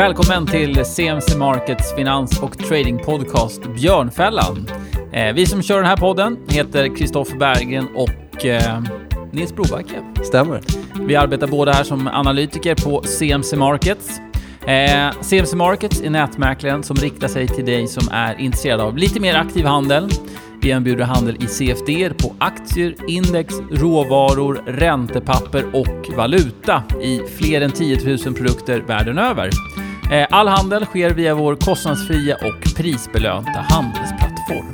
Välkommen till CMC Markets finans och trading podcast Björnfällan. Eh, vi som kör den här podden heter Kristoffer Berggren och eh, Nils Brobacke. Stämmer. Vi arbetar båda här som analytiker på CMC Markets. Eh, CMC Markets är nätmäklaren som riktar sig till dig som är intresserad av lite mer aktiv handel. Vi erbjuder handel i CFD på aktier, index, råvaror, räntepapper och valuta i fler än 10 000 produkter världen över. Eh, all handel sker via vår kostnadsfria och prisbelönta handelsplattform.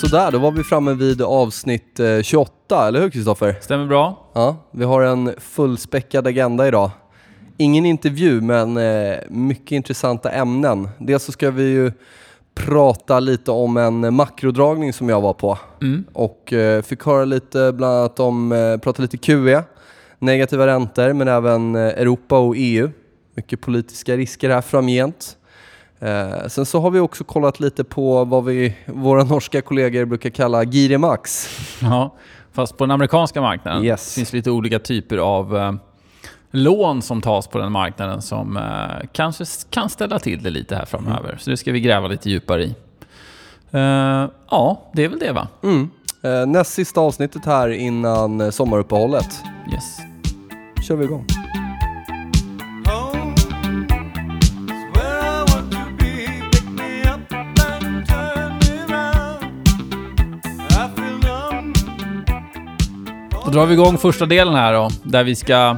Sådär, då var vi framme vid avsnitt eh, 28, eller hur Kristoffer? Stämmer bra? Ja, vi har en fullspäckad agenda idag. Ingen intervju, men eh, mycket intressanta ämnen. Dels så ska vi ju prata lite om en makrodragning som jag var på Mm. och eh, fick höra lite bland annat om, eh, prata lite QE, negativa räntor, men även eh, Europa och EU. Mycket politiska risker här framgent. Eh, sen så har vi också kollat lite på vad vi, våra norska kollegor brukar kalla Girimax. Ja, fast på den amerikanska marknaden Yes. finns lite olika typer av eh, lån som tas på den marknaden som eh, kanske kan ställa till det lite här framöver. Så det ska vi gräva lite djupare i. Eh, ja, det är väl det va? Mm. Eh, näst sista avsnittet här innan eh, sommaruppehållet. Yes kör vi igång. Då drar vi igång första delen här då, där vi ska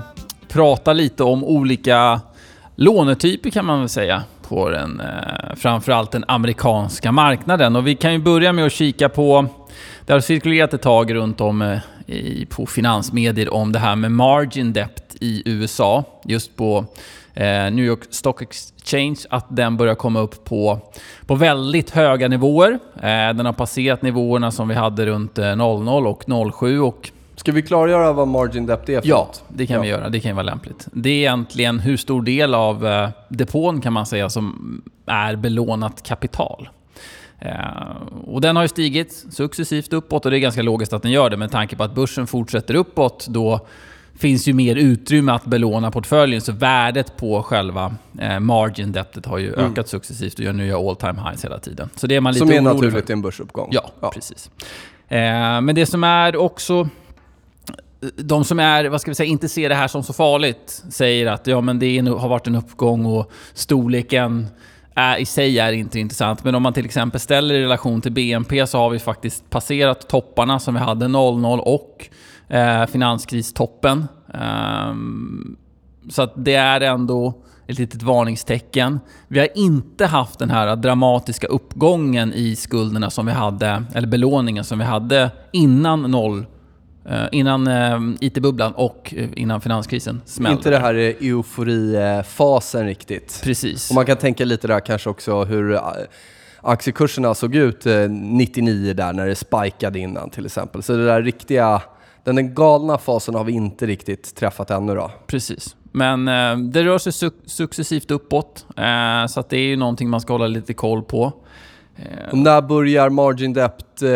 prata lite om olika lånetyper kan man väl säga på den, eh, framförallt den amerikanska marknaden. Och vi kan ju börja med att kika på, det har cirkulerat ett tag runt om eh, i, på finansmedier om det här med margin debt i USA, just på eh, New York Stock Exchange, att den börjar komma upp på, på väldigt höga nivåer. Eh, den har passerat nivåerna som vi hade runt eh, 00 och 07 och Ska vi klargöra vad margin debt är för Ja, något? det kan Ja. vi göra. Det kan ju vara lämpligt. Det är egentligen hur stor del av eh, depån kan man säga som är belånat kapital. Eh, och den har ju stigit successivt uppåt och det är ganska logiskt att den gör det med tanke på att börsen fortsätter uppåt. Då finns ju mer utrymme att belåna portföljen så värdet på själva eh, margin debtet har ju ökat successivt och gör nya all time highs hela tiden. Så det är man lite Som är naturligt i en börsuppgång. Ja, precis. Eh, men det som är också... De som är, vad ska vi säga, inte ser det här som så farligt säger att ja, men det är, har varit en uppgång och storleken är, i sig är inte intressant. Men om man till exempel ställer i relation till BNP så har vi faktiskt passerat topparna som vi hade 00 och eh, finanskristoppen. Ehm, så att det är ändå ett litet varningstecken. Vi har inte haft den här dramatiska uppgången i skulderna som vi hade, eller belåningen som vi hade innan 0 innan eh, IT-bubblan och eh, innan finanskrisen smällde. Inte det här eh, euforifasen riktigt. Precis. Och man kan tänka lite där kanske också hur eh, aktiekurserna såg ut eh, 99 där när det spikade innan till exempel. Så det där riktiga, den där galna fasen har vi inte riktigt träffat ännu då. Precis. Men eh, det rör sig su- successivt uppåt, eh, så det är ju någonting man ska hålla lite koll på. Eh, Och när börjar margin debt eh,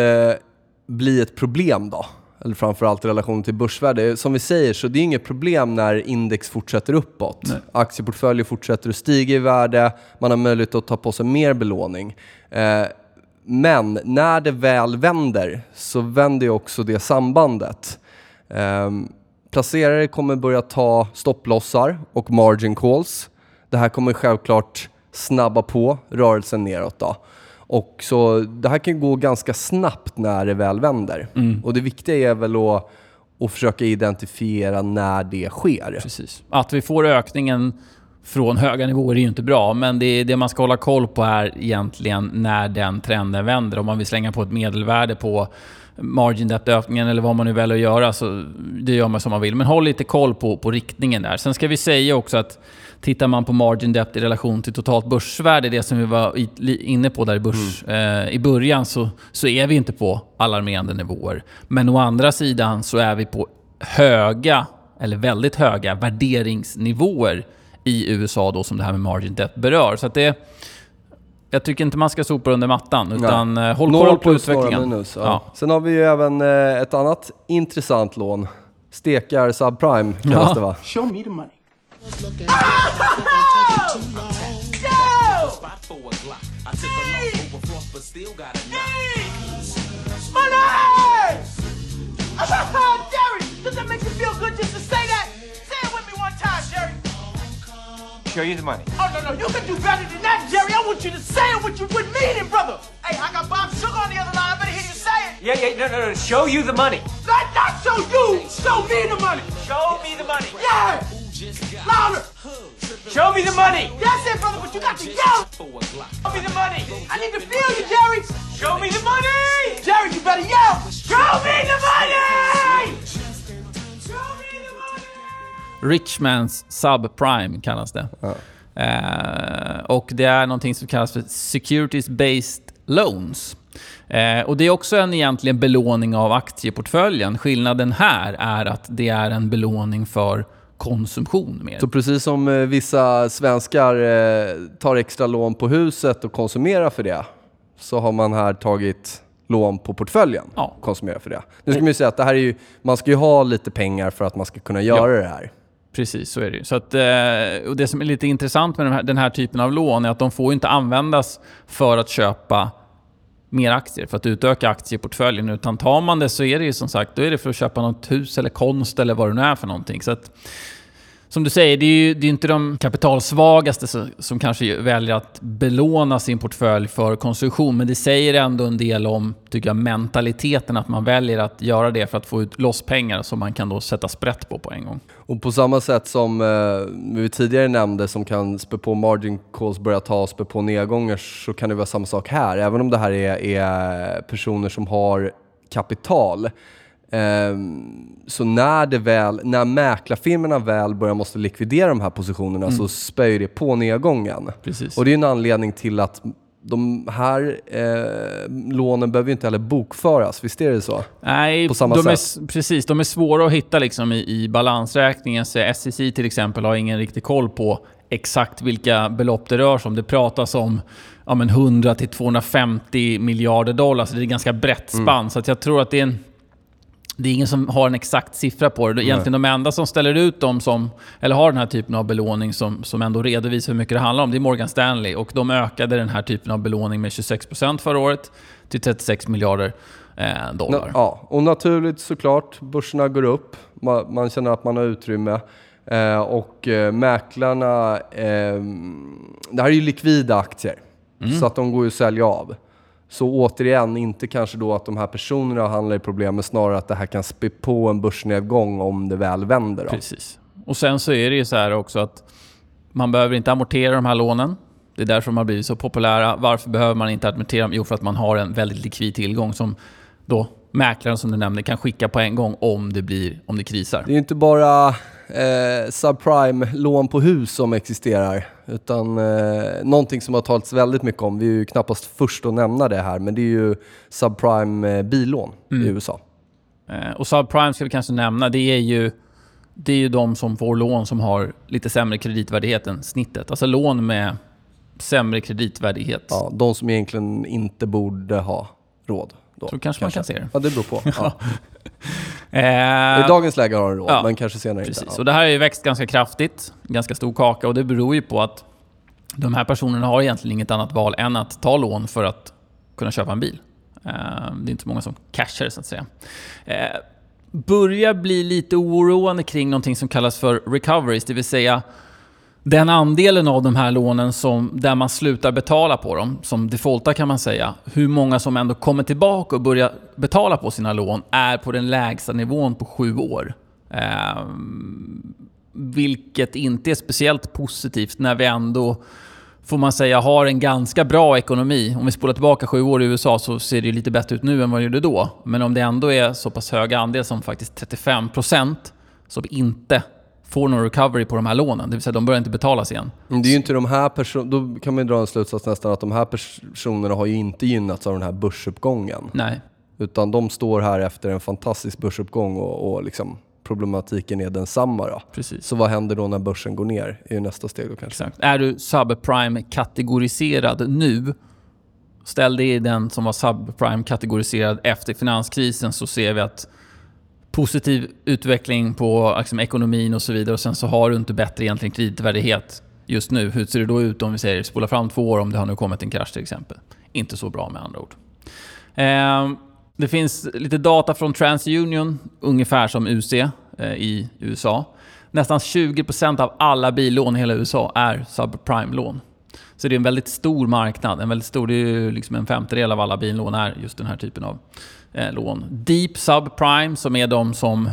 bli ett problem då? Eller framförallt i relation till börsvärde. Som vi säger så det är inget problem när index fortsätter uppåt. Nej. Aktieportföljer fortsätter att stiga i värde, man har möjlighet att ta på sig mer belåning. Eh, men när det väl vänder så vänder ju också det sambandet. Ehm, placerare kommer börja ta stopplossar och margin calls. Det här kommer självklart snabba på rörelsen neråt. Då. Och så det här kan gå ganska snabbt när det väl vänder. Mm. Och det viktiga är väl att, att försöka identifiera när det sker. Precis. Att vi får ökningen från höga nivåer är ju inte bra, men det, det man ska hålla koll på är egentligen när den trenden vänder. Om man vill slänga på ett medelvärde på margin debt-ökningen eller vad man nu väljer att göra, så det gör man som man vill. Men håll lite koll på, på riktningen där. Sen ska vi säga också att tittar man på margin debt i relation till totalt börsvärde, det som vi var inne på där i, börs, eh, i början, så, så är vi inte på alarmerande nivåer. Men å andra sidan så är vi på höga, eller väldigt höga, värderingsnivåer i USA då som det här med margin debt berör. Så att det... Jag tycker inte man ska sopa under mattan, utan eh, håll koll på utvecklingen. minus. Ja. Ja. Sen har vi ju även eh, ett annat intressant lån. Stekar subprime kallas Ja. det va? Show me the money. Money! Jerry, does that make you feel good just to say that? Say it with me one time, Jerry. Show you the money. Oh, no, no, you can do better than that, Jerry. I want you to say it with you with meaning, brother. Hey, I got Bob Sugar on the other line. I better hear you say it. Yeah, yeah, no, no, no. Show you the money. Not, not show you. Show me the money. Show me the money. Yeah. Louder. Show me the money. That's it, brother, but you got to yell. Show me the money. I need to feel you, Jerry. Show me the money. Jerry, you better yell. Show me the money. Richmans subprime kallas det. Eh, och det är någonting som kallas för Securities Based Loans. Eh, och det är också en egentligen belåning av aktieportföljen. Skillnaden här är att det är en belåning för konsumtion mer. Så precis som eh, vissa svenskar eh, tar extra lån på huset och konsumerar för det, så har man här tagit lån på portföljen Ja. och konsumerar för det. Nu ska man ju säga att det här är ju, man ska ju ha lite pengar för att man ska kunna göra det här. Precis, så är det ju. Så att, eh, och det som är lite intressant med den här, den här typen av lån är att de får ju inte användas för att köpa mer aktier, för att utöka aktieportföljen. Utan tar man det så är det ju som sagt, då är det för att köpa något hus eller konst eller vad det nu är för någonting. Så att, som du säger, det är ju det är inte de kapitalsvagaste som, som kanske väljer att belåna sin portfölj för konsumtion. Men det säger ändå en del om, tycker jag, mentaliteten att man väljer att göra det för att få ut loss pengar som man kan då sätta sprätt på på en gång. Och på samma sätt som eh, vi tidigare nämnde som kan spä på margin calls börja ta och spä på nedgångar så kan det vara samma sak här. Även om det här är, är personer som har kapital ehm, så när, det väl, när mäklarfirmorna väl börjar måste likvidera de här positionerna så spöjer det på nedgången. Precis. Och det är en anledning till att de här eh, lånen behöver ju inte heller bokföras, visst är det så? Nej, på samma de är, sätt. s- precis. De är svåra att hitta liksom i, i balansräkningen. Så SEC till exempel har ingen riktig koll på exakt vilka belopp det rör sig om. Det pratas om ja, men 100 till 250 miljarder dollar, så det är ett ganska brett Mm. spann. Så att jag tror att det är en... Det är ingen som har en exakt siffra på det. Egentligen de enda som ställer ut dem som, eller har den här typen av belåning som, som ändå redovisar hur mycket det handlar om, det är Morgan Stanley. Och de ökade den här typen av belåning med 26% förra året till 36 miljarder eh, dollar. Ja, och naturligt såklart, börserna går upp, man, man känner att man har utrymme. Eh, och eh, mäklarna, eh, det här är ju likvida aktier, så att de går ju att sälja av. Så återigen, inte kanske då att de här personerna handlar i problem, men snarare att det här kan spä på en börsnedgång om det väl vänder. Då. Precis. Och sen så är det ju så här också att man behöver inte amortera de här lånen. Det är därför de har blivit så populära. Varför behöver man inte amortera dem? Jo, för att man har en väldigt likvid tillgång som då mäklaren som du nämnde kan skicka på en gång om det, blir, om det krisar. Det är inte bara eh, subprime-lån på hus som existerar, utan eh, någonting som har talats väldigt mycket om, vi är ju knappast först att nämna det här, men det är ju subprime-billån i USA. Eh, Och subprime ska vi kanske nämna, det är ju det är ju de som får lån som har lite sämre kreditvärdighet än snittet. Alltså lån med sämre kreditvärdighet. Ja, de som egentligen inte borde ha råd. Då, Så kanske man kan se det. Ja, det beror på. Ja. Eh, I dagens läge har de råd, ja, men kanske senare Precis, inte. och det här har ju växt ganska kraftigt. Ganska stor kaka och det beror ju på att de här personerna har egentligen inget annat val än att ta lån för att kunna köpa en bil. Eh, Det är inte många som cashar så att säga. Eh, Börjar bli lite oroande kring någonting som kallas för recoveries, det vill säga den andelen av de här lånen som, där man slutar betala på dem, som defaultar kan man säga, hur många som ändå kommer tillbaka och börjar betala på sina lån är på den lägsta nivån på sju år. Eh, vilket inte är speciellt positivt när vi ändå, får man säga, har en ganska bra ekonomi. Om vi spolar tillbaka sju år i USA så ser det ju lite bättre ut nu än vad det gjorde då. Men om det ändå är så pass hög andel som faktiskt 35% som inte får någon recovery på de här lånen, det vill säga de börjar inte betalas igen. Men det är ju inte de här personerna, då kan man ju dra en slutsats nästan att de här personerna har ju inte gynnats av den här börsuppgången. Nej, Utan de står här efter en fantastisk börsuppgång och, och liksom problematiken är densamma. Då. precis. Så vad händer då när börsen går ner? är ju nästa steg då kanske. Exakt. Är du subprime-kategoriserad nu, ställ dig i den som var subprime-kategoriserad efter finanskrisen så ser vi att positiv utveckling på liksom, ekonomin och så vidare och sen så har du inte bättre egentligen kreditvärdighet just nu. Hur ser det då ut om vi säger spola fram två år om det har nu kommit en krasch till exempel? Inte så bra med andra ord. Eh, det finns lite data från TransUnion, ungefär som UC eh, i USA. Nästan 20% av alla billån i hela USA är subprime-lån. Så det är en väldigt stor marknad. En väldigt stor, det är ju liksom en femtedel av alla billån är just den här typen av eh, lån. Deep subprime, som är de som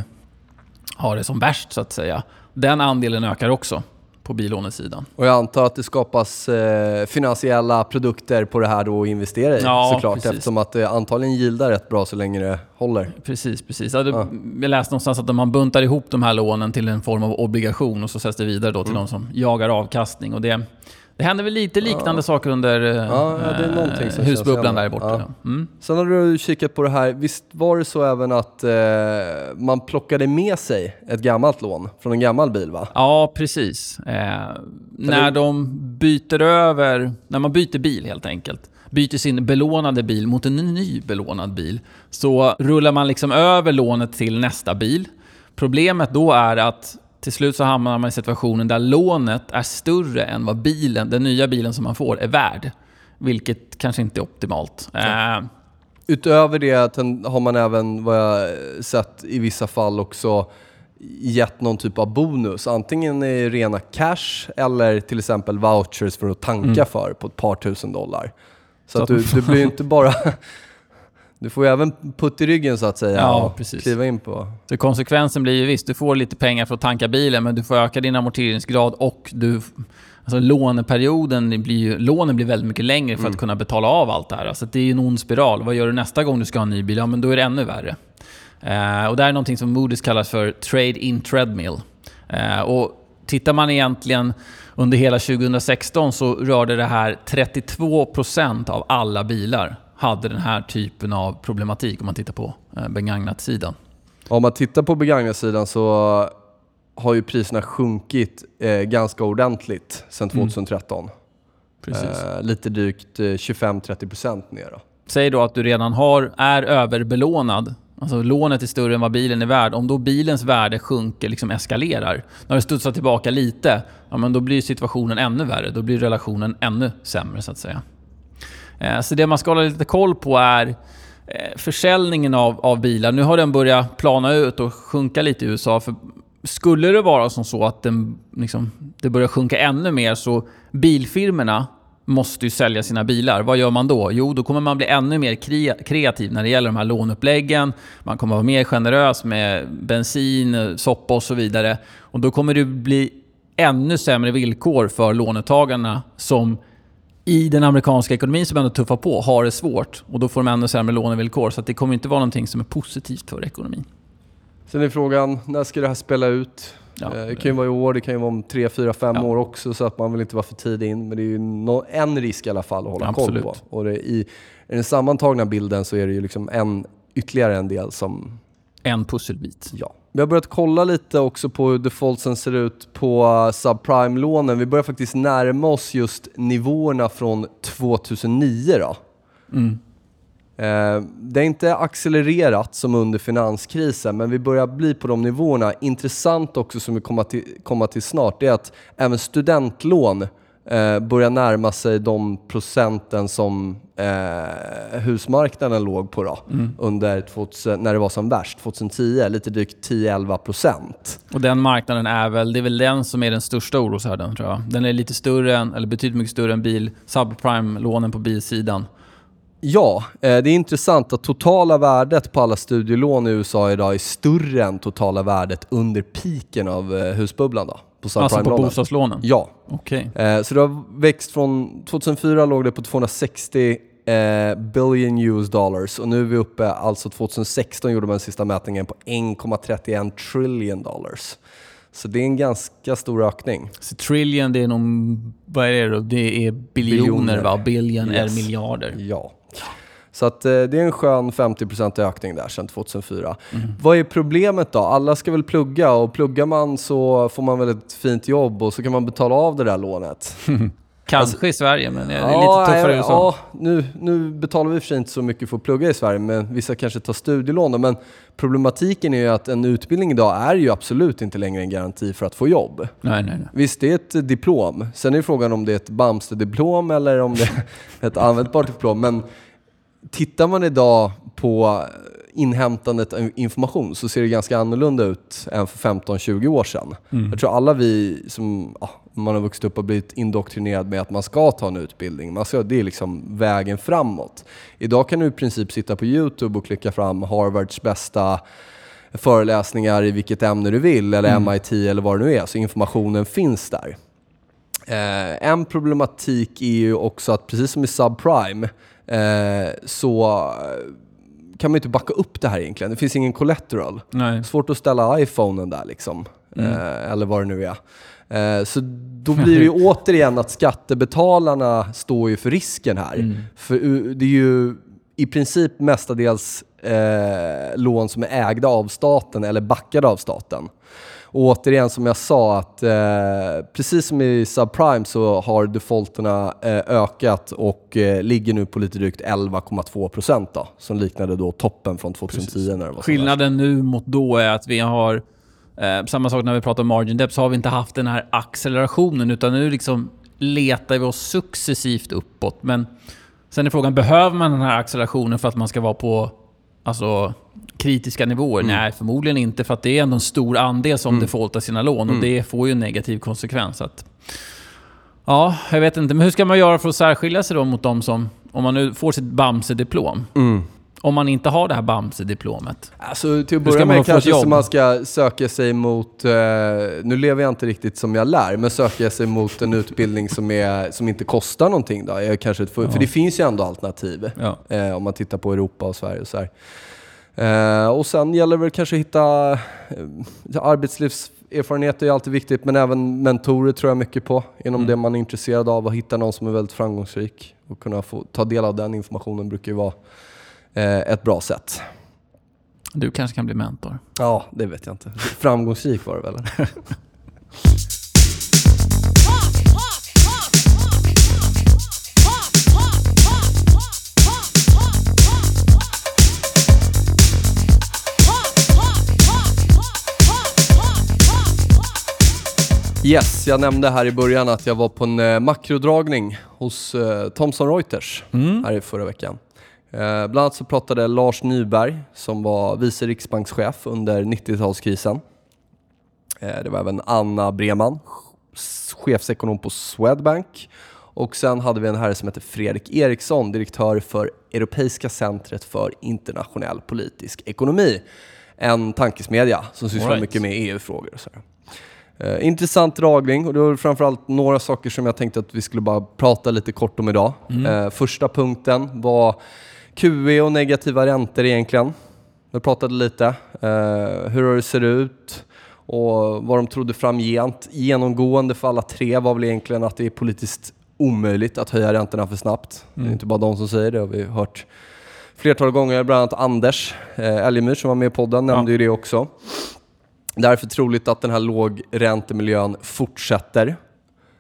har det som värst så att säga. Den andelen ökar också på billånesidan. Och jag antar att det skapas eh, finansiella produkter på det här då att investera i Ja, såklart precis. eftersom att det antagligen gildar rätt bra så länge det håller. Precis, precis. Ja, det, Jag läste någonstans att man buntar ihop de här lånen till en form av obligation och så sätts det vidare då till Mm. de som jagar avkastning. Och det, det händer väl lite liknande saker under Ja, ja, det eh, husbubblan där borta. Ja. Ja. Mm. Sen har du kikat på det här, visst var det så även att eh, man plockade med sig ett gammalt lån från en gammal bil va? Ja, precis. Eh, när de byter över, när man byter bil helt enkelt, byter sin belånade bil mot en ny belånad bil, så rullar man liksom över lånet till nästa bil. Problemet då är att till slut så hamnar man i situationen där lånet är större än vad bilen, den nya bilen som man får, är värd. Vilket kanske inte är optimalt. Eh, Utöver det har man även, vad jag sett i vissa fall också, gett någon typ av bonus. Antingen i rena cash eller till exempel vouchers för att tanka för på ett par tusen dollar. Så, Mm. Så att att- du, du blir ju inte bara... Du får ju även putt i ryggen så att säga Ja, och precis. kliva in på. Så konsekvensen blir ju visst, du får lite pengar för att tanka bilen, men du får öka din amorteringsgrad och du... Alltså låneperioden blir ju, lånen blir väldigt mycket längre för att kunna betala av allt det här. Alltså det är ju en ond spiral. Vad gör du nästa gång du ska ha en ny bil? Ja, men då är det ännu värre. Eh, och det här är någonting som Moody's kallar för trade in treadmill. Eh, och tittar man egentligen under hela 2016 så rörde det här 32% av alla bilar hade den här typen av problematik om man tittar på eh, begagnat-sidan. Om man tittar på begagnatssidan så har ju priserna sjunkit eh, ganska ordentligt sedan 2013. Mm. Eh, lite drygt eh, 25-30% ner då. Säg då att du redan har, är överbelånad. Alltså lånet är större än vad bilen är värd. Om då bilens värde sjunker, liksom eskalerar. När det studsar tillbaka lite, ja men då blir situationen ännu värre. Då blir relationen ännu sämre så att säga. Eh, så det man ska hålla lite koll på är eh, försäljningen av, av bilar. Nu har den börjat plana ut och sjunka lite i USA. För skulle det vara som så att den, liksom, det börjar sjunka ännu mer så bilfirmerna måste ju sälja sina bilar. Vad gör man då? Jo, då kommer man bli ännu mer kreativ när det gäller de här låneuppläggen. Man kommer vara mer generös med bensin, soppa och så vidare. Och då kommer det bli ännu sämre villkor för lånetagarna som i den amerikanska ekonomin som ändå tuffar på har det svårt. Och då får de ännu sämre lånevillkor. Så att det kommer inte vara någonting som är positivt för ekonomin. Sen är frågan, när ska det här spela ut? Ja. Eh, det kan ju vara i år, det kan ju vara om 3, 4, 5 Ja. år också så att man vill inte vara för tidig in. Men det är ju en risk i alla fall att hålla Absolut. koll på. Och i, I den sammantagna bilden så är det ju liksom en, ytterligare en del som En pusselbit. Ja. Vi har börjat kolla lite också på hur defaultsen ser ut på uh, subprime-lånen. Vi börjar faktiskt närma oss just nivåerna från 2009 då. Mm. Eh, det är inte accelererat som under finanskrisen, men vi börjar bli på de nivåerna. Intressant också som vi kommer till, komma till snart, det är att även studentlån eh, börjar närma sig de procenten som eh, husmarknaden låg på då, under 2000, när det var som värst, 2010, lite drygt 10-11 procent. Och den marknaden är väl, det är väl den som är den största oroshärden tror jag. Den är lite större än, eller betydligt mycket större än bil, subprime-lånen på bilsidan. Ja, eh, det är intressant att totala värdet på alla studielån i USA idag är större än totala värdet under piken av eh, husbubblan då, på Alltså på bostadslånen? Ja, Okej. Eh, Så det har växt från, 2004 låg det på 260 eh, billion US dollars och nu är vi uppe, alltså 2016 gjorde man den sista mätningen på 1,31 trillion dollars. Så det är en ganska stor ökning. Så trillion, det är nog... Vad är det då? Det är biljoner, Biljoner. va? Billion Yes. är miljarder. Ja. Så att, eh, det är en skön 50% ökning där sedan 2004. Vad är problemet då? Alla ska väl plugga och pluggar man så får man väl ett fint jobb och så kan man betala av det där lånet. Kanske i Sverige, men det är Ja, lite tuffare i USA. ja, nu, nu betalar vi för sig inte så mycket för att plugga i Sverige, men vissa kanske tar studielån. Men problematiken är ju att en utbildning idag är ju absolut inte längre en garanti för att få jobb. Nej, nej, nej. Visst, det är ett diplom. Sen är frågan om det är ett Bamse-diplom eller om det är ett användbart diplom. Men tittar man idag på inhämtandet av information så ser det ganska annorlunda ut än för 15-20 år sedan. Jag tror alla vi som ja, man har vuxit upp och blivit indoktrinerad med att man ska ta en utbildning. Man ska, det är liksom vägen framåt. Idag kan du i princip sitta på YouTube och klicka fram Harvards bästa föreläsningar i vilket ämne du vill, eller MIT eller vad det nu är. Så informationen finns där. Eh, en problematik är ju också att precis som i subprime eh, så eh, kan man inte backa upp det här egentligen. Det finns ingen collateral. nej. Svårt att ställa iPhonen där liksom. Eh, eller vad det nu är. Eh, så då blir det ju återigen att skattebetalarna står ju för risken här. För uh, det är ju i princip mestadels eh, lån som är ägda av staten eller backade av staten. Och återigen som jag sa att eh, precis som i subprime så har defaulterna eh, ökat och eh, ligger nu på lite drygt 11,2 procent då, som liknade då toppen från 2010 när det var. Skillnaden nu mot då är att vi har... Eh, samma sak när vi pratar om margin depth, så har vi inte haft den här accelerationen, utan nu liksom letar vi oss successivt uppåt. Men sen är frågan, behöver man den här accelerationen för att man ska vara på alltså, kritiska nivåer? Nej, förmodligen inte, för att det är ändå en stor andel som defaultar sina lån och det får ju en negativ konsekvens. Att, ja, jag vet inte. Men hur ska man göra för att särskilja sig då mot de som... Om man nu får sitt Bamse-diplom. Om man inte har det här Bamse-diplomet. Alltså till att börja med kanske så man ska söka sig mot, eh, nu lever jag inte riktigt som jag lär, men söka sig mot en utbildning som, är, som inte kostar någonting då. Är kanske ett, för, för det finns ju ändå alternativ Ja. eh, om man tittar på Europa och Sverige och så här. Eh, och sen gäller det väl kanske att hitta eh, arbetslivserfarenhet är alltid viktigt, men även mentorer tror jag mycket på inom Mm. det man är intresserad av. Att hitta någon som är väldigt framgångsrik och kunna få ta del av den informationen brukar ju vara eh, ett bra sätt. Du kanske kan bli mentor. Ja, det vet jag inte. Framgångsrik var det väl? Yes, jag nämnde här i början att jag var på en eh, makrodragning hos eh, Thomson Reuters här i förra veckan. Eh, bland annat så pratade Lars Nyberg som var vice riksbankschef under 90-talskrisen. Eh, det var även Anna Breman, chefsekonom på Swedbank. Och sen hade vi en herre som heter Fredrik Eriksson, direktör för Europeiska centret för internationell politisk ekonomi. En tankesmedja som sysslar right. mycket med EU-frågor och sådär. Eh, intressant dragning och det var framförallt några saker som jag tänkte att vi skulle bara prata lite kort om idag. Eh, första punkten var QE och negativa räntor egentligen. Vi pratade lite eh, hur det ser ut och vad de trodde framgent. Genomgående för alla tre var väl egentligen att det är politiskt omöjligt att höja räntorna för snabbt. Det är inte bara de som säger det, har vi hört flertal gånger. Bland annat Anders eh, Elgemyr som var med i podden nämnde ju det också. Därför troligt att den här lågräntemiljön fortsätter.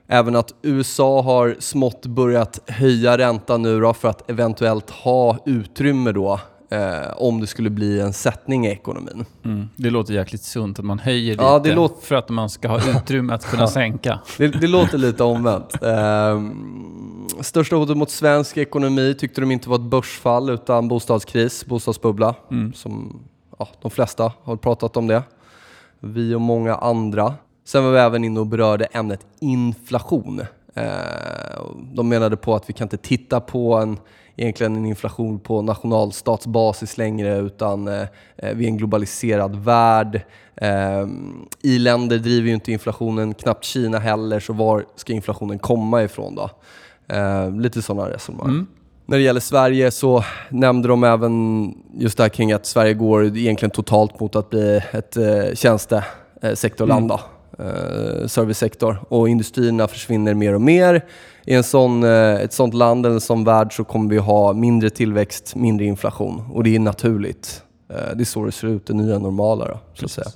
Även att USA har smått börjat höja räntan nu då för att eventuellt ha utrymme då eh, om det skulle bli en sättning i ekonomin. Mm. Det låter jäkligt sunt att man höjer lite Ja, det låter- för att man ska ha utrymme att kunna sänka. Det, det låter lite omvänt. Ehm, största hotet mot svensk ekonomi tyckte de inte var ett börsfall utan bostadskris, bostadsbubbla. Som ja, de flesta har pratat om det. Vi och många andra. Sen var vi även inne och berörde ämnet inflation. Eh, de menade på att vi kan inte titta på en, egentligen en inflation på nationalstatsbasis längre utan eh, eh, vi är en globaliserad värld. Eh, I-länder driver ju inte inflationen, knappt Kina heller, så var ska inflationen komma ifrån då? Eh, lite sådana resonemang. Mm. När det gäller Sverige så nämnde de även just det här kring att Sverige går egentligen totalt mot att bli ett eh, tjänstesektorland. då. Eh, servicesektor och industrierna försvinner mer och mer. I en sån, eh, ett sånt land eller en sån värld så kommer vi ha mindre tillväxt, mindre inflation och det är naturligt. Eh, det är så det ser ut, det nya normala då, så att säga.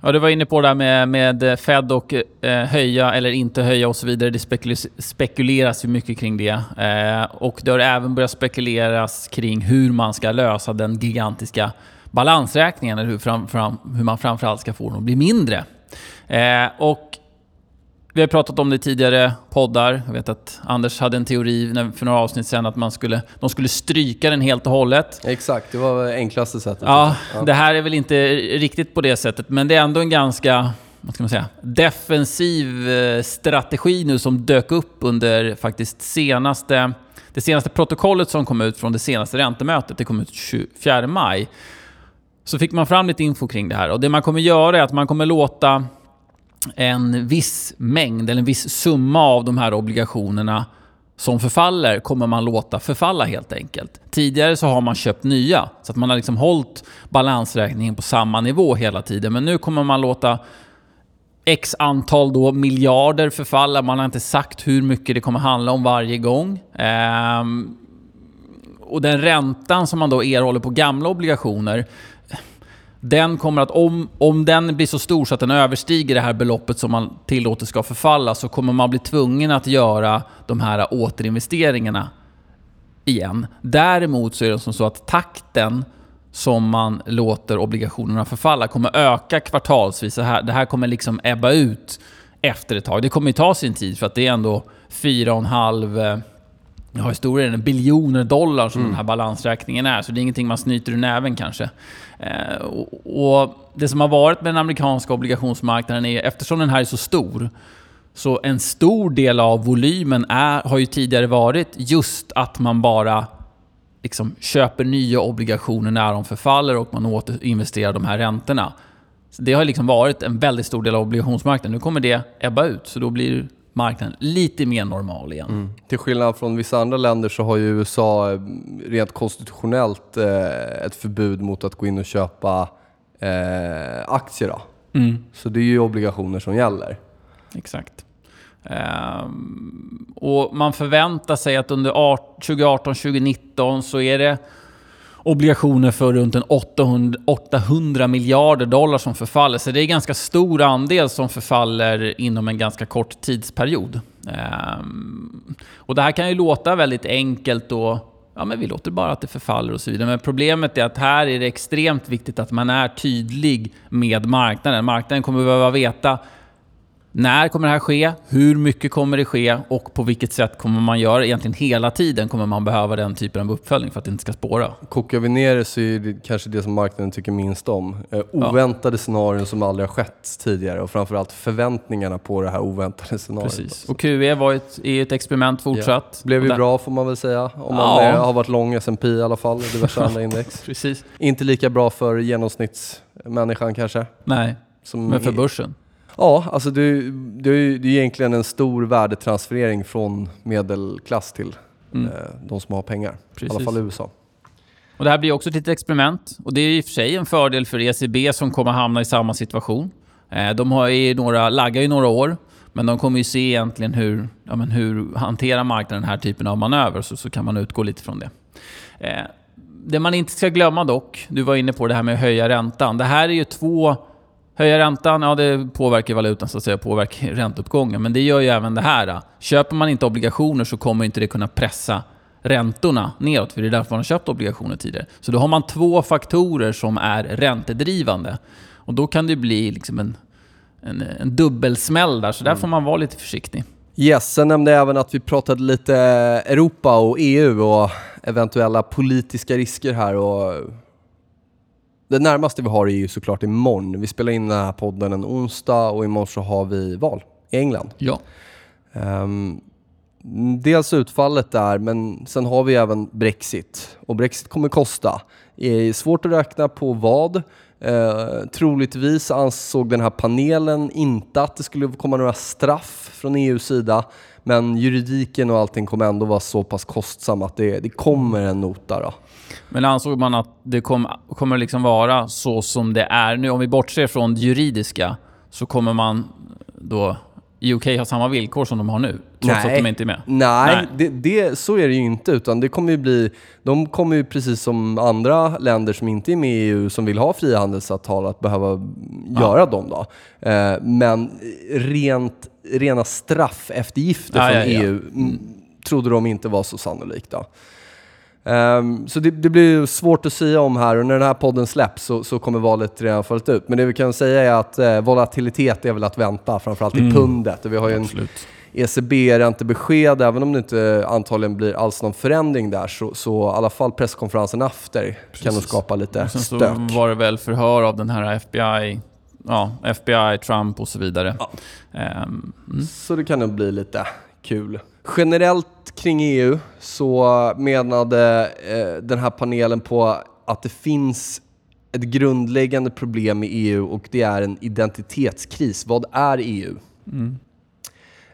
Ja, du var inne på det här med, med eh, Fed och eh, höja eller inte höja och så vidare. Det spekuleras ju mycket kring det. Eh, och det har även börjat spekuleras kring hur man ska lösa den gigantiska balansräkningen, eller hur, fram, fram, hur man framförallt ska få den att bli mindre. Eh, och vi har pratat om det i tidigare poddar. Jag vet att Anders hade en teori för några avsnitt sedan att man skulle, de skulle stryka den helt och hållet. Exakt, det var enklaste sättet. Ja, det här är väl inte riktigt på det sättet, men det är ändå en ganska vad ska man säga, defensiv eh, strategi nu som dök upp under faktiskt senaste... Det senaste protokollet som kom ut från det senaste räntemötet, det kom ut 24 maj. Så fick man fram lite info kring det här och det man kommer göra är att man kommer låta en viss mängd eller en viss summa av de här obligationerna som förfaller kommer man låta förfalla helt enkelt. Tidigare så har man köpt nya, så att man har liksom hållit balansräkningen på samma nivå hela tiden. Men nu kommer man låta X antal då miljarder förfalla. Man har inte sagt hur mycket det kommer handla om varje gång. Ehm, och den räntan som man då erhåller på gamla obligationer den kommer att, om, om den blir så stor så att den överstiger det här beloppet som man tillåter ska förfalla så kommer man bli tvungen att göra de här återinvesteringarna igen. Däremot så är det som så att takten som man låter obligationerna förfalla kommer öka kvartalsvis. Det här, det här kommer liksom ebba ut efter ett tag. Det kommer ju ta sin tid för att det är ändå 4,5 jag har historien, biljoner dollar som den här balansräkningen är. Så det är ingenting man snyter ur näven kanske. Eh, och, och det som har varit med den amerikanska obligationsmarknaden är, eftersom den här är så stor, så en stor del av volymen är, har ju tidigare varit just att man bara liksom köper nya obligationer när de förfaller och man återinvesterar de här räntorna. Så det har liksom varit en väldigt stor del av obligationsmarknaden. Nu kommer det ebba ut, så då blir marknaden lite mer normal igen. Till skillnad från vissa andra länder så har ju USA eh, rent konstitutionellt eh, ett förbud mot att gå in och köpa eh, aktier. Då. Mm. Så det är ju obligationer som gäller. Exakt. Ehm, och man förväntar sig att under 2018-2019 så är det obligationer för runt en 800, 800 miljarder dollar som förfaller. Så det är en ganska stor andel som förfaller inom en ganska kort tidsperiod. Ehm, och det här kan ju låta väldigt enkelt och Ja, men vi låter bara att det förfaller och så vidare. Men problemet är att här är det extremt viktigt att man är tydlig med marknaden. Marknaden kommer behöva veta när kommer det här ske? Hur mycket kommer det ske? Och på vilket sätt kommer man göra? Egentligen hela tiden kommer man behöva den typen av uppföljning för att det inte ska spåra. Kokar vi ner det så är det kanske det som marknaden tycker minst om. Eh, oväntade scenarion som aldrig har skett tidigare och framförallt förväntningarna på det här oväntade scenariot. Precis. Och QE var ett, är ett experiment fortsatt. Blev Och ju bra får man väl säga. Om man Ja. eh, har varit lång S&P i alla fall och diverse andra index. Precis. Inte lika bra för genomsnittsmänniskan kanske. Nej, men för börsen. Ja, alltså är ju- det är egentligen en stor värdetransferering från medelklass till Mm. eh, de som har pengar. I Precis. alla fall i USA. Och det här blir också ett litet experiment. Och det är i och för sig en fördel för ECB som kommer hamna i samma situation. Eh, De har ju några, laggar ju några år, men de kommer ju se egentligen hur, ja, men hur hanterar marknaden den här typen av manöver, så, så kan man utgå lite från det. Eh, Det man inte ska glömma dock, du var inne på det här med att höja räntan. Det här är ju två... Höja räntan, ja det påverkar valutan så att säga, påverkar ränteuppgången. Men det gör ju även det här. Köper man inte obligationer så kommer inte det kunna pressa räntorna neråt, för det är därför man har köpt obligationer tidigare. Så då har man två faktorer som är ränkedrivande. Och då kan det bli liksom en, en, en dubbelsmäll där, så där får man vara lite försiktig. Yes, sen nämnde jag även att vi pratade lite Europa och EU och eventuella politiska risker här. Och det närmaste vi har är ju såklart imorgon. Vi spelar in den här podden en onsdag och imorgon så har vi val i England. Ja. Ehm, dels utfallet där, men sen har vi även Brexit. Och Brexit kommer kosta. Det är svårt att räkna på vad. Eh, troligtvis ansåg den här panelen inte att det skulle komma några straff från EUs sida. Men juridiken och allting kommer ändå vara så pass kostsam att det, det kommer en nota. Då. Men ansåg man att det kom, kommer liksom vara så som det är nu? Om vi bortser från det juridiska så kommer man då UK har samma villkor som de har nu, trots att de inte är med? Nej, Nej. Det, det, så är det ju inte. Utan det kommer ju bli, de kommer ju precis som andra länder som inte är med i EU som vill ha frihandelsavtal att behöva göra dem. Då. Eh, men rent, rena straffeftergifter Ja, från ja, ja. EU mm, trodde de inte var så sannolikt. Då. Ehm, så det, det blir svårt att säga om här och när den här podden släpps så, så kommer valet redan ha fallit ut. Men det vi kan säga är att eh, volatilitet är väl att vänta, framförallt i pundet. Och vi har ju en Absolut. ECB-räntebesked, även om det inte antagligen blir alls någon förändring där, så, så i alla fall presskonferensen efter kan nog skapa lite Och sen stök. var det väl förhör av den här FBI, ja, FBI, Trump och så vidare. Ehm, mm. Så det kan nog bli lite kul. Generellt kring EU så menade eh, den här panelen på att det finns ett grundläggande problem i EU och det är en identitetskris. Vad är EU?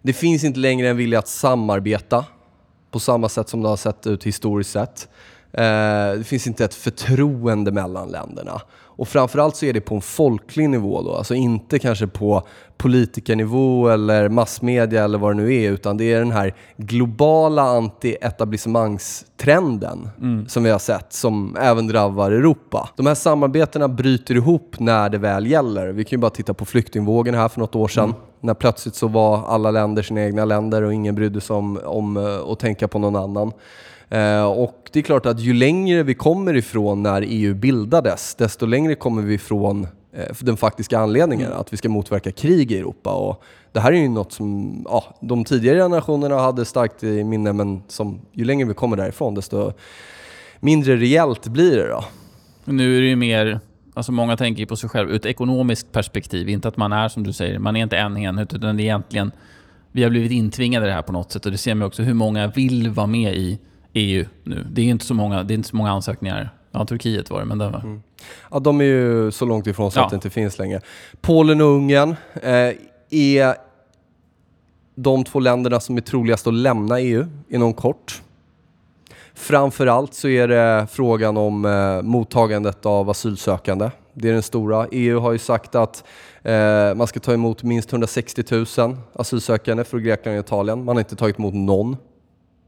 Det finns inte längre en vilja att samarbeta på samma sätt som det har sett ut historiskt sett. Eh, det finns inte ett förtroende mellan länderna. Och framförallt så är det på en folklig nivå då, alltså inte kanske på politikernivå eller massmedia eller vad det nu är, utan det är den här globala anti-etablissemangstrenden som vi har sett, som även drabbar Europa. De här samarbetena bryter ihop när det väl gäller. Vi kan ju bara titta på flyktingvågen här för något år sedan, när plötsligt så var alla länder sina egna länder och ingen brydde sig om, om eh, att tänka på någon annan. Eh, och det är klart att ju längre vi kommer ifrån när EU bildades, desto längre kommer vi ifrån eh, den faktiska anledningen, att vi ska motverka krig i Europa. Och det här är ju något som ja, de tidigare generationerna hade starkt i minne, men som ju längre vi kommer därifrån, desto mindre reellt blir det då. Nu är det ju mer, alltså många tänker på sig själv ur ett ekonomiskt perspektiv. Inte att man är som du säger, man är inte en enhet utan det är egentligen, vi har blivit intvingade i det här på något sätt och det ser man också hur många vill vara med i EU nu. Det är inte så många, det är inte så många ansökningar. Ja, Turkiet var det, men det var... Ja, de är ju så långt ifrån så Ja. att det inte finns längre. Polen och Ungern eh, är de två länderna som är troligast att lämna EU inom kort. Framförallt så är det frågan om eh, mottagandet av asylsökande. Det är den stora. EU har ju sagt att eh, man ska ta emot minst 160 000 asylsökande från Grekland och Italien. Man har inte tagit emot någon.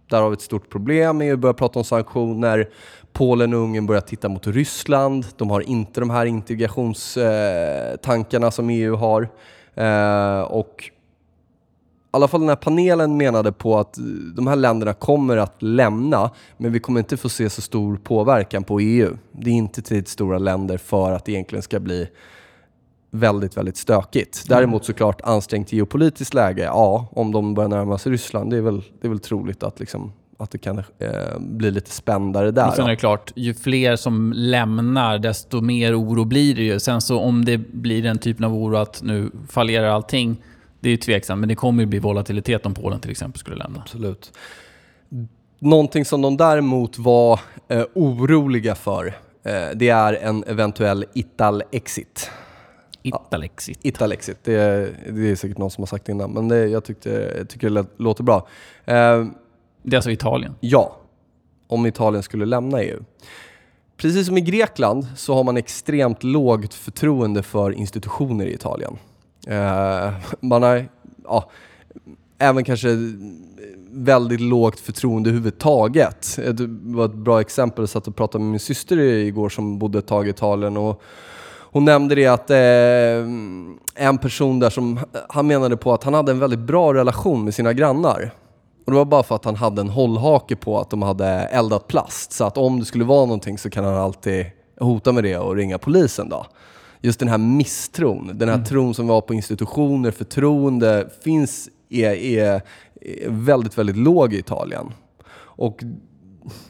Där har vi ett stort problem. EU börjar prata om sanktioner. Polen och Ungern börjar titta mot Ryssland. De har inte de här integrationstankarna som EU har. Eh, och i alla fall den här panelen menade på att de här länderna kommer att lämna, men vi kommer inte få se så stor påverkan på EU. Det är inte tillräckligt stora länder för att det egentligen ska bli väldigt, väldigt stökigt. Däremot såklart ansträngt geopolitiskt läge, ja, om de börjar närma sig Ryssland, det är väl, det är väl troligt att, liksom, att det kan eh, bli lite spändare där. Och sen är det klart, ju fler som lämnar, desto mer oro blir det ju. Sen så om det blir den typen av oro att nu fallerar allting, det är ju tveksamt. Men det kommer ju bli volatilitet om Polen till exempel skulle lämna. Absolut. Någonting som de däremot var eh, oroliga för, eh, det är en eventuell Ital-exit. Italexit. Ital-exit, det, är- det är säkert någon som har sagt det innan, men det, jag, tyckte, jag tycker det låter bra. Eh, Det är alltså Italien. Ja, om Italien skulle lämna EU. Precis som i Grekland så har man extremt lågt förtroende för institutioner i Italien. Eh, man har ja, även kanske väldigt lågt förtroende överhuvudtaget. Det var ett bra exempel, jag satt och pratade med min syster igår som bodde ett tag i Italien och hon nämnde det att eh, en person där som, han menade på att han hade en väldigt bra relation med sina grannar. Och det var bara för att han hade en hållhake på att de hade eldat plast. Så att om det skulle vara någonting så kan han alltid hota med det och ringa polisen då. Just den här misstron, den här tron som vi har på institutioner, förtroende, finns, är, är, är väldigt, väldigt låg i Italien. Och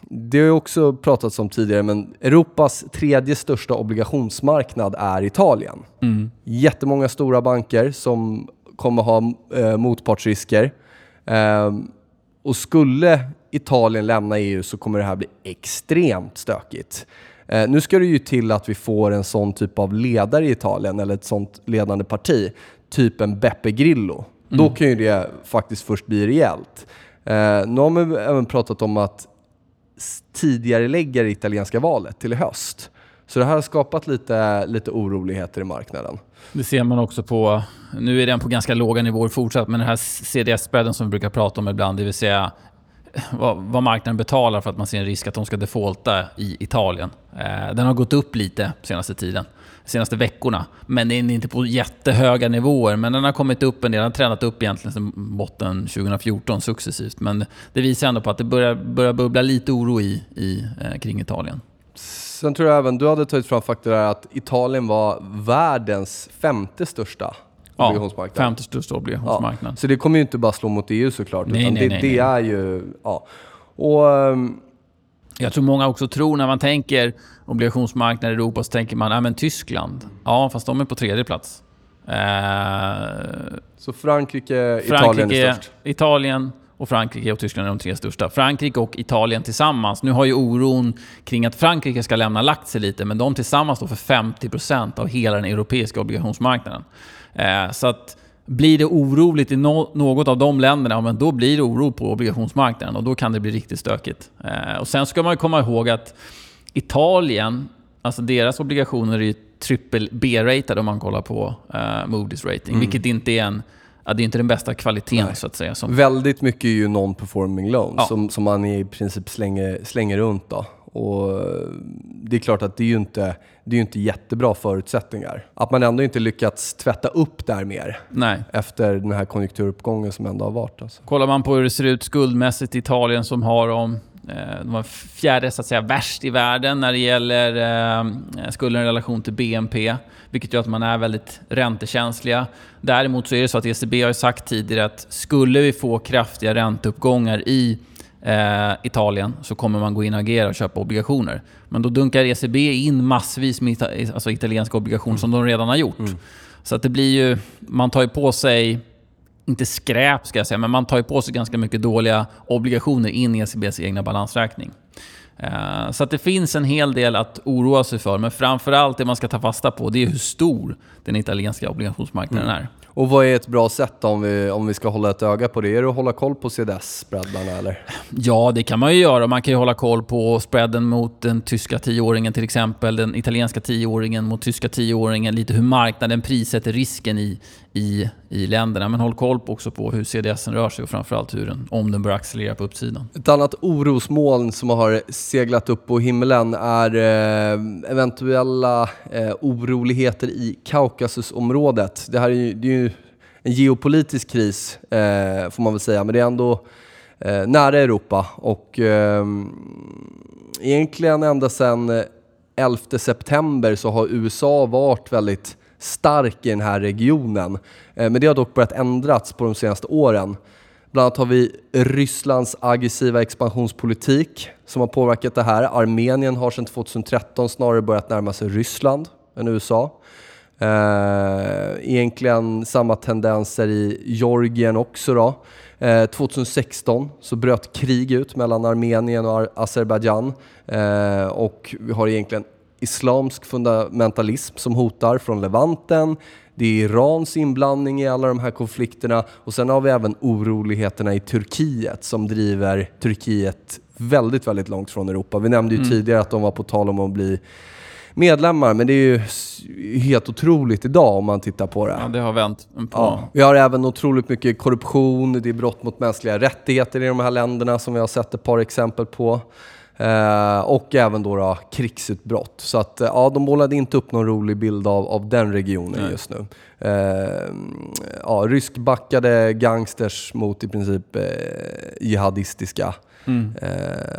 det har ju också pratats om tidigare, men Europas tredje största obligationsmarknad är Italien. Jättemånga stora banker som kommer ha eh, motpartsrisker. Ehm, och skulle Italien lämna EU så kommer det här bli extremt stökigt. Eh, nu ska det ju till att vi får en sån typ av ledare i Italien, eller ett sånt ledande parti, typ en Beppe Grillo. Då kan ju det faktiskt först bli rejält. Eh, nu har man även pratat om att tidigare lägga det italienska valet till i höst. Så det här har skapat lite, lite oroligheter i marknaden. Det ser man också på... Nu är den på ganska låga nivåer fortsatt, men den här CDS-spreaden som vi brukar prata om ibland, det vill säga eh, vad, vad marknaden betalar för att man ser en risk att de ska defaulta i Italien. Eh, den har gått upp lite senaste tiden, senaste veckorna. Men den är inte på jättehöga nivåer. Men den har kommit upp en del. Den har tränat upp egentligen sedan botten 2014 successivt. Men det visar ändå på att det börjar, börjar bubbla lite oro i, i, eh, kring Italien. Sen tror jag även du hade tagit fram fakta där att Italien var världens femte största Ja, obligationsmarknad. femte största obligationsmarknad. Så det kommer ju inte bara slå mot EU såklart, Nej, utan nej, det, nej, det är ju... Ja. Och, ehm, Jag tror många också tror när man tänker obligationsmarknad i Europa så tänker man, ja men Tyskland. Ja, fast de är på tredje plats. Eh, så Frankrike, Italien Frankrike, är störst. Italien och Frankrike och Tyskland är de tre största. Frankrike och Italien tillsammans. Nu har ju oron kring att Frankrike ska lämna lagt sig lite, men de tillsammans står för 50% av hela den europeiska obligationsmarknaden. Eh, så att blir det oroligt i no något av de länderna, ja, men då blir det oro på obligationsmarknaden och då kan det bli riktigt stökigt. Eh, och sen ska man komma ihåg att Italien, alltså deras obligationer är ju triple B-ratade om man kollar på eh, Moody's rating, vilket inte är en Ja, det är inte den bästa kvaliteten så att säga. Som, Väldigt mycket är ju non-performing loans Ja. som, som man i princip slänger, slänger runt. Då. Och eh, det är klart att det är ju inte, det är inte jättebra förutsättningar. Att man ändå inte lyckats tvätta upp där mer nej. efter den här konjunkturuppgången som ändå har varit. Alltså. Kollar man på hur det ser ut skuldmässigt i Italien som har eh, de var fjärde så att säga, värst i världen när det gäller eh, skulden i relation till BNP. Vilket gör att man är väldigt räntekänsliga. Däremot så är det så att ECB har sagt tidigare att skulle vi få kraftiga ränteuppgångar i eh, Italien så kommer man gå in och agera och köpa obligationer. Men då dunkar ECB in massvis med alltså italienska obligationer som de redan har gjort. Så att det blir ju... Man tar ju på sig inte skräp ska jag säga, men man tar ju på sig ganska mycket dåliga obligationer in i ECBs egna balansräkning. Eh, Så att det finns en hel del att oroa sig för, men framförallt det man ska ta fasta på det är hur stor den italienska obligationsmarknaden är. Och vad är ett bra sätt om vi, om vi ska hålla ett öga på det? Är det att hålla koll på CDS-spreadarna eller? Ja, det kan man ju göra. Man kan ju hålla koll på spreaden mot den tyska tioåringen till exempel, den italienska tioåringen mot tyska tioåringen, lite hur marknaden prissätter risken i, i, i länderna. Men håll koll på också på hur CDS rör sig och framförallt hur den, om den börjar accelerera på uppsidan. Ett annat orosmoln som har seglat upp på himlen är eh, eventuella eh, oroligheter i Kaukasusområdet. Det här är ju, det är ju en geopolitisk kris, eh, får man väl säga, men det är ändå nära Europa. Och egentligen ända sedan 11 september så har USA varit väldigt stark i den här regionen. Eh, men det har dock börjat ändras på de senaste åren. Bland annat har vi Rysslands aggressiva expansionspolitik som har påverkat det här. Armenien har sedan 2013 snarare börjat närma sig Ryssland än USA. Eh, egentligen samma tendenser i Georgien också. Då. Eh, 2016 så bröt krig ut mellan Armenien och Azerbajdzjan och vi har egentligen islamsk fundamentalism som hotar från Levanten. Det är Irans inblandning i alla de här konflikterna och sen har vi även oroligheterna i Turkiet som driver Turkiet väldigt, väldigt långt från Europa. Vi nämnde ju tidigare att de var på tal om att bli medlemmar, men det är ju helt otroligt idag om man tittar på det. Ja, det har vänt på... Ja. Vi har även otroligt mycket korruption, det är brott mot mänskliga rättigheter i de här länderna som vi har sett ett par exempel på. Eh, och även då, då krigsutbrott. Så att eh, ja, de målade inte upp någon rolig bild av, av den regionen Nej. just nu. Eh, ja, ryskbackade gangsters mot i princip eh, jihadistiska Mm. eh,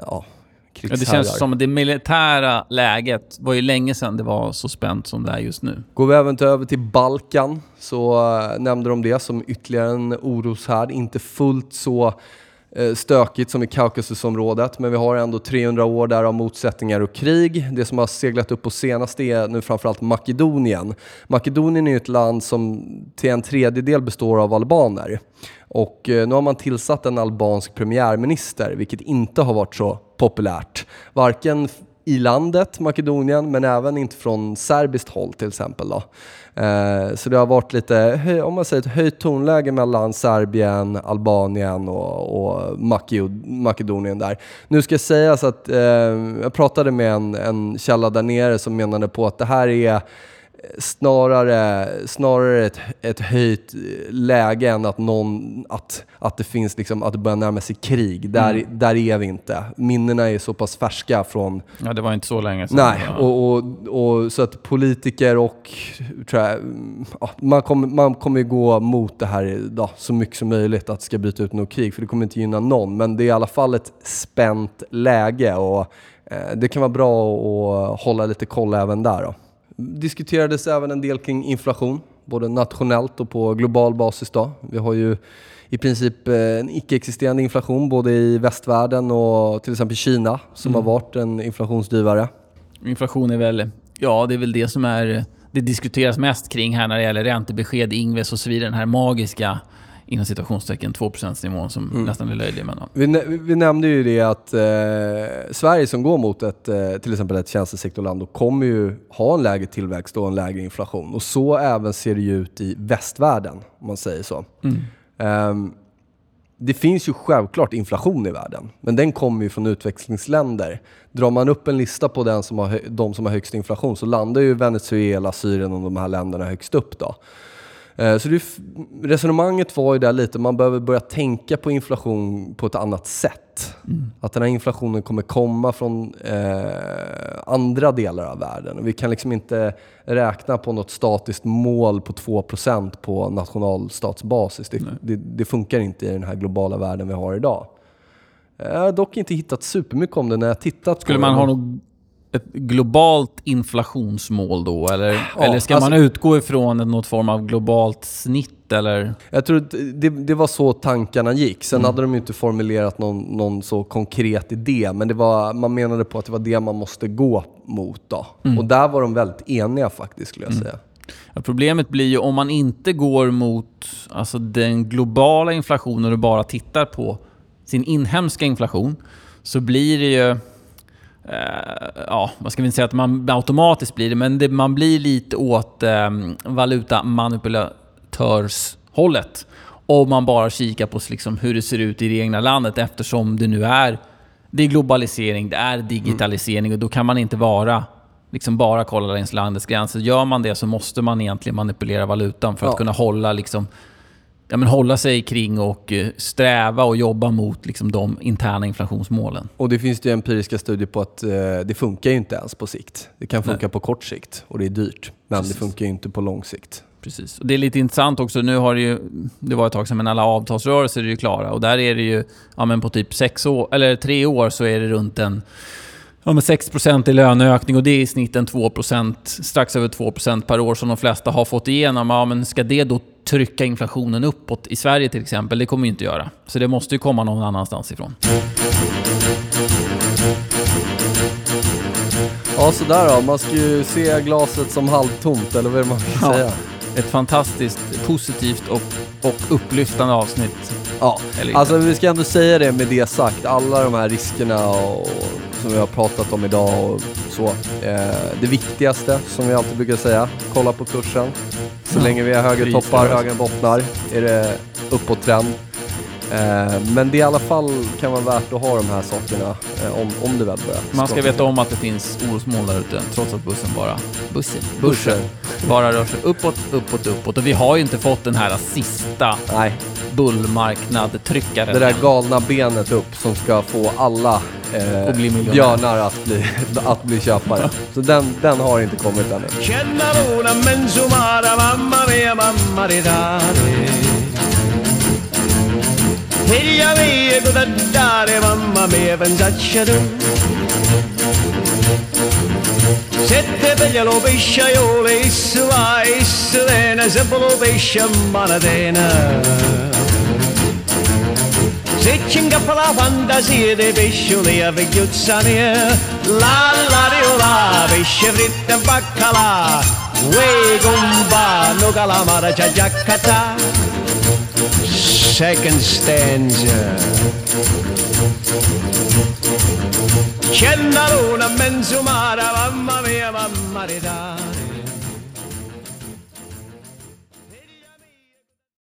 ja, Ja, det krigsherrar. känns som att det militära läget var ju länge sedan det var så spänt som det är just nu. Går vi även till över till Balkan så äh, nämnde de det som ytterligare en oroshärd. Inte fullt så eh, Eh, stökigt som i Kaukasusområdet, men vi har ändå 300 år där av motsättningar och krig. Det som har seglat upp på senaste är nu framförallt Makedonien. Makedonien är ett land som till en tredjedel består av albaner. Och eh, nu har man tillsatt en albansk premiärminister, vilket inte har varit så populärt. Varken i landet, Makedonien, men även inte från serbiskt håll till exempel. Då. Eh, så det har varit lite, om man säger ett höjt tonläge mellan Serbien, Albanien och, och Makedonien där. Nu ska sägas att eh, jag pratade med en, en källa där nere som menade på att det här är snarare, snarare ett, ett höjt läge än att, någon, att, att det finns liksom, att det börjar närma sig krig. Där, där är vi inte. Minnena är så pass färska från Ja, det var inte så länge sedan. Nej, och, och, och så att politiker och jag, mm, ja, man, kommer, man kommer gå mot det här ja, så mycket som möjligt att det ska bryta ut något krig, för det kommer inte gynna någon. Men det är i alla fall ett spänt läge och eh, det kan vara bra att hålla lite koll även där. Då. Diskuterades även en del kring inflation, både nationellt och på global basis. Då. Vi har ju i princip eh, en icke-existerande inflation både i västvärlden och till exempel Kina som har varit en inflationsdrivare. Inflation är väl, ja det är väl det som är, det diskuteras mest kring här när det gäller räntebesked, Ingves och så vidare. Den här magiska, inom citationstecken, 2%-nivån som Mm. nästan är löjlig. Men, ja. Vi, vi nämnde ju det att eh, Sverige som går mot ett, eh, till exempel ett tjänstesektorland, då kommer ju ha en lägre tillväxt och en lägre inflation. Och så även ser det ju ut i västvärlden, om man säger så. Ehm, det finns ju självklart inflation i världen, men den kommer ju från utvecklingsländer. Drar man upp en lista på den som har, de som har högst inflation så landar ju Venezuela, Syrien och de här länderna högst upp. Då. Eh, Så det, resonemanget var ju där lite, man behöver börja tänka på inflation på ett annat sätt. Att den här inflationen kommer komma från eh, andra delar av världen. Vi kan liksom inte räkna på något statiskt mål på 2% på nationalstatsbasis. Det, det, det funkar inte i den här globala världen vi har idag. Jag har dock inte hittat supermycket om det när jag tittat Skulle på man det. ha något, ett globalt inflationsmål då? Eller, Ja, eller ska alltså- man utgå ifrån något form av globalt snitt? Eller? Jag tror att det, det var så tankarna gick. Sen Mm. hade de ju inte formulerat någon, någon så konkret idé, men det var, man menade på att det var det man måste gå mot. Då. Mm. Och där var de väldigt eniga faktiskt, skulle jag säga. Ja, problemet blir ju om man inte går mot alltså, den globala inflationen och bara tittar på sin inhemska inflation, så blir det ju... Eh, ja, vad ska inte säga att man automatiskt blir det, men det, man blir lite åt eh, valutamanipulatörshållet. Om man bara kikar på liksom, hur det ser ut i det egna landet eftersom det nu är det är globalisering, det är digitalisering och då kan man inte vara liksom bara kolla längs landets gränser. Gör man det så måste man egentligen manipulera valutan för att Ja. kunna hålla liksom Ja, men hålla sig kring och eh, sträva och jobba mot liksom, de interna inflationsmålen. Och det finns det ju empiriska studier på att eh, det funkar ju inte ens på sikt. Det kan funka på kort sikt och det är dyrt, men det funkar ju inte på lång sikt. Precis. Och det är lite intressant också. Nu har det ju... Det var ett tag sedan, men alla avtalsrörelser är ju klara. Och där är det ju... Ja, men på typ sex år, eller tre år så är det runt en... Ja, men 6% i löneökning och det är i snitt en 2%, strax över 2% per år som de flesta har fått igenom. Ja, men ska det då trycka inflationen uppåt i Sverige till exempel? Det kommer ju inte göra. Så det måste ju komma någon annanstans ifrån. Ja, sådär då. Man ska ju se glaset som halvtomt, eller vad är det man vill Ja. säga? Ett fantastiskt positivt och, och upplyftande avsnitt. Ja, alltså vi ska ändå säga det med det sagt. Alla de här riskerna och, som vi har pratat om idag och så. Eh, det viktigaste, som vi alltid brukar säga, kolla på kursen. Så Ja, länge vi har högre priser. toppar, högre bottnar, är det uppåttrend. Eh, men det i alla fall kan vara värt att ha de här sakerna eh, om, om det väl börjar. Man ska veta om att det finns orosmoln där ute, trots att bussen bara... Bussen? Börsen. Bara rör sig uppåt, uppåt, uppåt. Och vi har ju inte fått den här sista Nej, bullmarknad-tryckaren. det där galna benet upp som ska få alla eh, bli björnar att bli, att bli köpare. Så den, den har inte kommit ännu. Sette veglia lo pesciaiole, issu va, issu vena, sempre lo pesce manatena. Teaching a palavanda zede beşuli ave yutsanı La la riola beşe vritte bakkala We gumba no galamara cacaccata Second stanza. C'è una luna menzumara, mamma mia, mamma mia